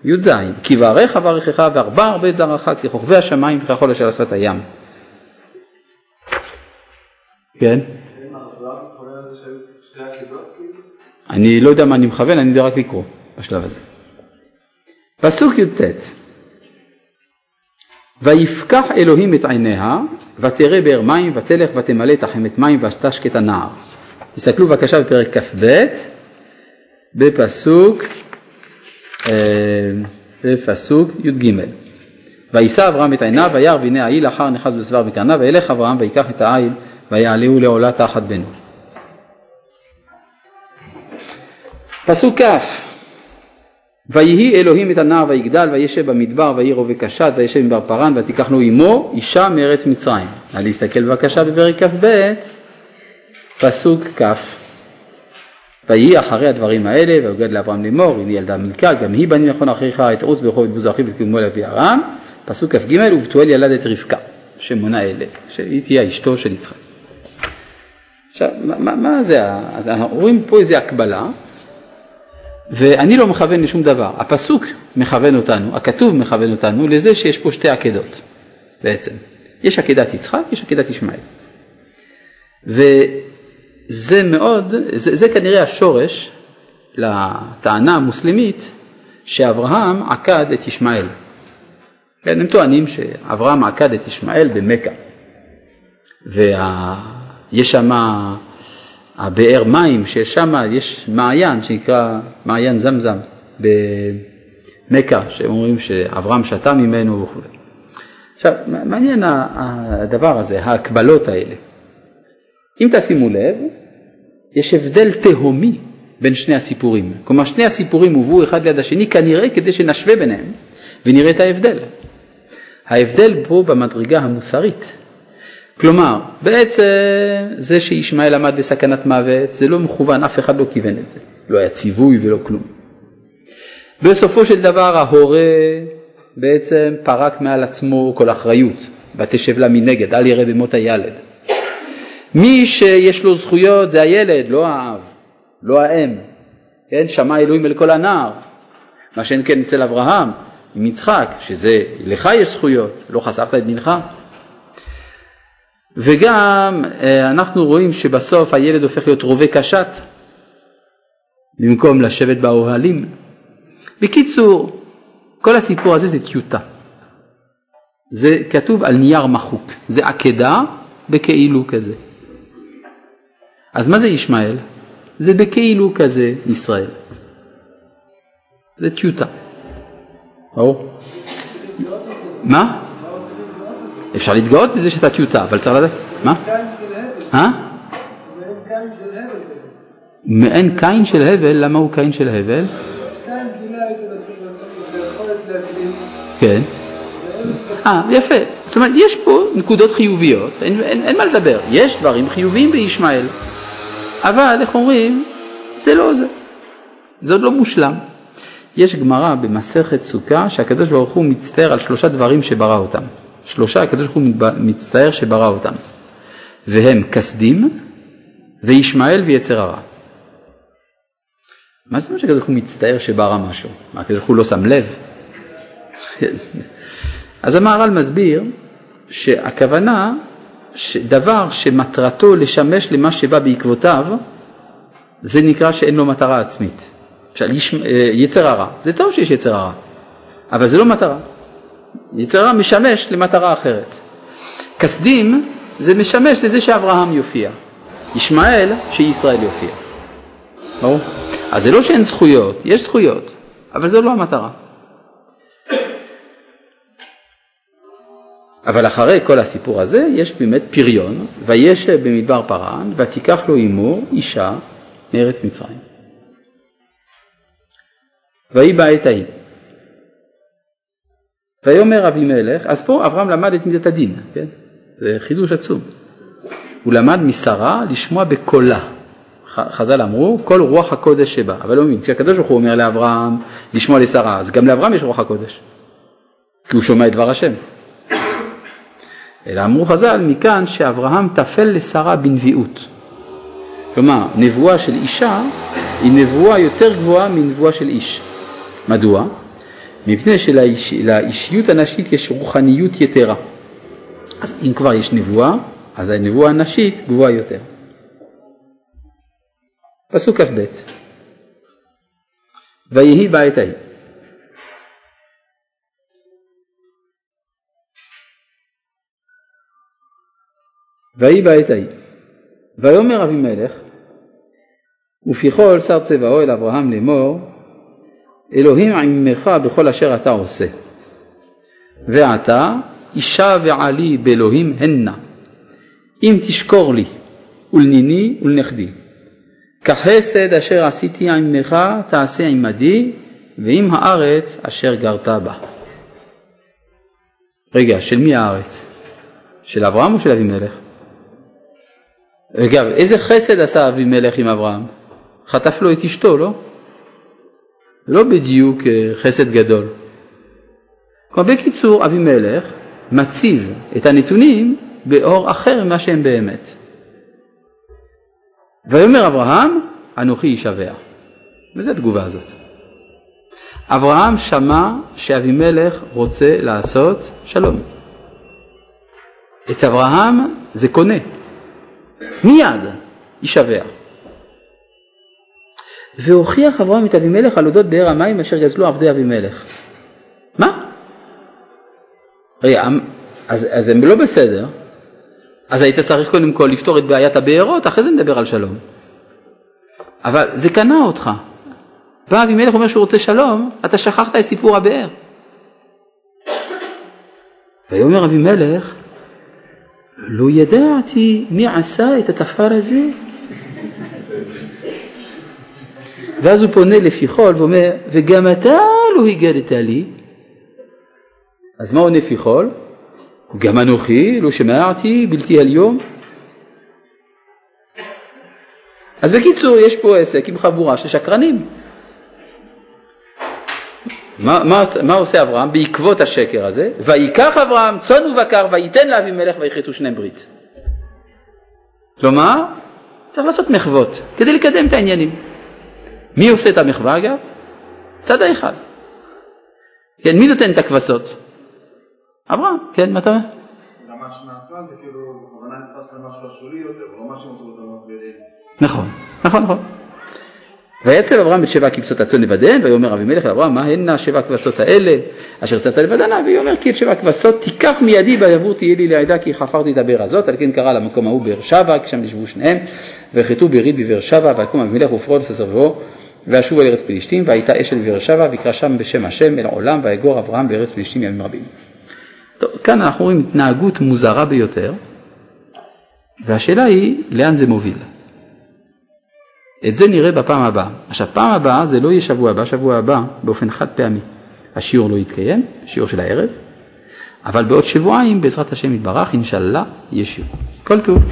Speaker 1: י"ז כי ברך אברכך וארבע הרבה זרעך ככוכבי השמיים וככל אשר עשת הים כן? אני לא יודע מה אני מכוון, אני יודע רק לקרוא בשלב הזה. פסוק י"ט ויפקח אלוהים את עיניה ותראה באר מים ותלך ותמלא את החמת מים ותשק את הנער. תסתכלו בבקשה בפרק כ"ב בפסוק, בפסוק י"ג וישא אברהם את עיניו וירא והנה העיל אחר נחז בסבר בקרניו וילך אברהם ויקח את העיל ויעלהו לעולה תחת בנו. פסוק כ' ויהי אלוהים את הנער ויגדל וישב במדבר ויהי רובה קשת וישב עם בר פרן ותיקח לו עמו אישה מארץ מצרים. נא להסתכל בבקשה בפרק כ"ב פסוק כ' ויהי אחרי הדברים האלה ויוגד לאברהם לאמור הנה ילדה מלכה גם היא בני נכון אחריך את עוץ וכל את בוז אחיו ותקומו אל ארם פסוק כ"ג ובתואל ילד את רבקה שמונה אלה שהיא תהיה אשתו של יצחק. עכשיו מה, מה זה, אנחנו רואים פה איזה הקבלה ואני לא מכוון לשום דבר, הפסוק מכוון אותנו, הכתוב מכוון אותנו לזה שיש פה שתי עקדות בעצם. יש עקדת יצחק, יש עקדת ישמעאל. וזה מאוד, זה, זה כנראה השורש לטענה המוסלמית שאברהם עקד את ישמעאל. כן, הם טוענים שאברהם עקד את ישמעאל במכה. ויש שם הבאר מים שיש שם, יש מעיין שנקרא מעיין זמזם במכה, שהם אומרים שאברהם שתה ממנו וכו'. עכשיו, מעניין הדבר הזה, ההקבלות האלה. אם תשימו לב, יש הבדל תהומי בין שני הסיפורים. כלומר, שני הסיפורים הובאו אחד ליד השני כנראה כדי שנשווה ביניהם ונראה את ההבדל. ההבדל פה במדרגה המוסרית. כלומר, בעצם זה שישמעאל עמד בסכנת מוות, זה לא מכוון, אף אחד לא כיוון את זה. לא היה ציווי ולא כלום. בסופו של דבר ההורה בעצם פרק מעל עצמו כל אחריות, ותשב לה מנגד, אל ירא במות הילד. מי שיש לו זכויות זה הילד, לא האב, לא האם. כן, שמע אלוהים אל כל הנער. מה שאין כן אצל אברהם עם יצחק, שזה לך יש זכויות, לא חשפת את בנך. וגם אה, אנחנו רואים שבסוף הילד הופך להיות רובה קשת במקום לשבת באוהלים. בקיצור, כל הסיפור הזה זה טיוטה. זה כתוב על נייר מחוק, זה עקדה בכאילו כזה. אז מה זה ישמעאל? זה בכאילו כזה ישראל. זה טיוטה. ברור? מה? אפשר להתגאות בזה שאתה טיוטה, אבל צריך לדעת, מה? אה? מעין קין של הבל, למה הוא קין של הבל? כן. אה, יפה. זאת אומרת, יש פה נקודות חיוביות, אין, אין, אין מה לדבר. יש דברים חיוביים בישמעאל, אבל איך אומרים, זה לא זה. זה עוד לא מושלם. יש גמרא במסכת סוכה שהקדוש ברוך הוא מצטער על שלושה דברים שברא אותם. שלושה הקדוש ברוך הוא מצטער שברא אותם, והם כסדים וישמעאל ויצר הרע. מה זאת אומרת שהקדוש ברוך הוא מצטער שברא משהו? מה, הקדוש ברוך הוא לא שם לב? [LAUGHS] אז המהר"ל מסביר שהכוונה שדבר שמטרתו לשמש למה שבא בעקבותיו, זה נקרא שאין לו מטרה עצמית. למשל, אה, יצר הרע, זה טוב שיש יצר הרע, אבל זה לא מטרה. יצר הרע משמש למטרה אחרת. כסדים זה משמש לזה שאברהם יופיע. ישמעאל שישראל יופיע. ברור? אז זה לא שאין זכויות, יש זכויות, אבל זו לא המטרה. אבל אחרי כל הסיפור הזה יש באמת פריון, ויש במדבר פרן, ותיקח לו עמו אישה מארץ מצרים. ויהי בעת ההיא. ויאמר אבימלך, אז פה אברהם למד את מידת הדין, כן? זה חידוש עצום. הוא למד משרה לשמוע בקולה. חז"ל אמרו, כל רוח הקודש שבא, אבל לא מבין, כשהקדוש ברוך הוא אומר לאברהם לשמוע לשרה, אז גם לאברהם יש רוח הקודש, כי הוא שומע את דבר השם. אלא אמרו חז"ל מכאן שאברהם טפל לשרה בנביאות. כלומר, נבואה של אישה היא נבואה יותר גבוהה מנבואה של איש. מדוע? מפני שלאישיות הנשית יש רוחניות יתרה. אז אם כבר יש נבואה, אז הנבואה הנשית גבוהה יותר. פסוק כ"ב ויהי בעת ההיא ויהי בעת ההיא ויאמר אבימלך ופיכול שר צבאו אל אברהם לאמור אלוהים עמך בכל אשר אתה עושה ועתה אישה ועלי באלוהים הנה אם תשקור לי ולניני ולנכדי כחסד אשר עשיתי עמך תעשה עמדי ועם הארץ אשר גרת בה. רגע, של מי הארץ? של אברהם או של אבימלך? אגב, איזה חסד עשה אבימלך עם אברהם? חטף לו את אשתו, לא? לא בדיוק אה, חסד גדול. כלומר, בקיצור, אבימלך מציב את הנתונים באור אחר ממה שהם באמת. ויאמר אברהם, אנוכי אשבע. וזו התגובה הזאת. אברהם שמע שאבימלך רוצה לעשות שלום. את אברהם זה קונה. מיד יישבע. והוכיח אברהם את אבימלך על אודות באר המים אשר גזלו עבדי אבימלך. מה? רגע, אז, אז הם לא בסדר, אז היית צריך קודם כל לפתור את בעיית הבארות, אחרי זה נדבר על שלום. אבל זה קנה אותך. בא אבימלך אומר שהוא רוצה שלום, אתה שכחת את סיפור הבאר. ויאמר אבימלך, לא ידעתי מי עשה את התפר הזה. ואז הוא פונה לפיחול ואומר, וגם אתה לא הגדת לי. אז מה עונה פיחול? גם אנוכי לא שמעתי בלתי היום. אז בקיצור, יש פה עסק עם חבורה של שקרנים. מה, מה, מה עושה אברהם בעקבות השקר הזה? ויקח אברהם צאן ובקר וייתן לאבימלך ויכרתו שניהם ברית. כלומר, צריך לעשות מחוות כדי לקדם את העניינים. מי עושה את המחווה אגב? צד האחד. כן, מי נותן את הכבשות? אברהם, כן, מה אתה אומר?
Speaker 2: כאילו,
Speaker 1: נכון, נכון, נכון. ויצב אברהם את שבע כבשות הצאן לבדן, ויאמר אבימלך לאברהם, מה הנה שבע כבשות האלה אשר צאת לבדנה, ויאמר כי את שבע כבשות תיקח מידי בעבור תהיה לי לעדה כי חפרתי את הבאר הזאת, על כן קרא למקום ההוא באר שבע, כי שם נשבו שניהם, ויחטאו ברית בבאר שבע, ויקום אבימלך ופרוד וססרבו, וישובו אל ארץ פלישתים, והייתה אש אל בבאר שבע, ויקרא שם בשם השם אל העולם, ויגור אברהם בארץ פלישתים ימים רבים. טוב, כאן אנחנו רואים התנהגות מוזרה ביותר, והשאלה היא לאן זה מוביל. את זה נראה בפעם הבאה. עכשיו, פעם הבאה זה לא יהיה שבוע הבא, שבוע הבא באופן חד פעמי. השיעור לא יתקיים, שיעור של הערב, אבל בעוד שבועיים בעזרת השם יתברך, אינשאללה, יהיה שיעור. כל טוב.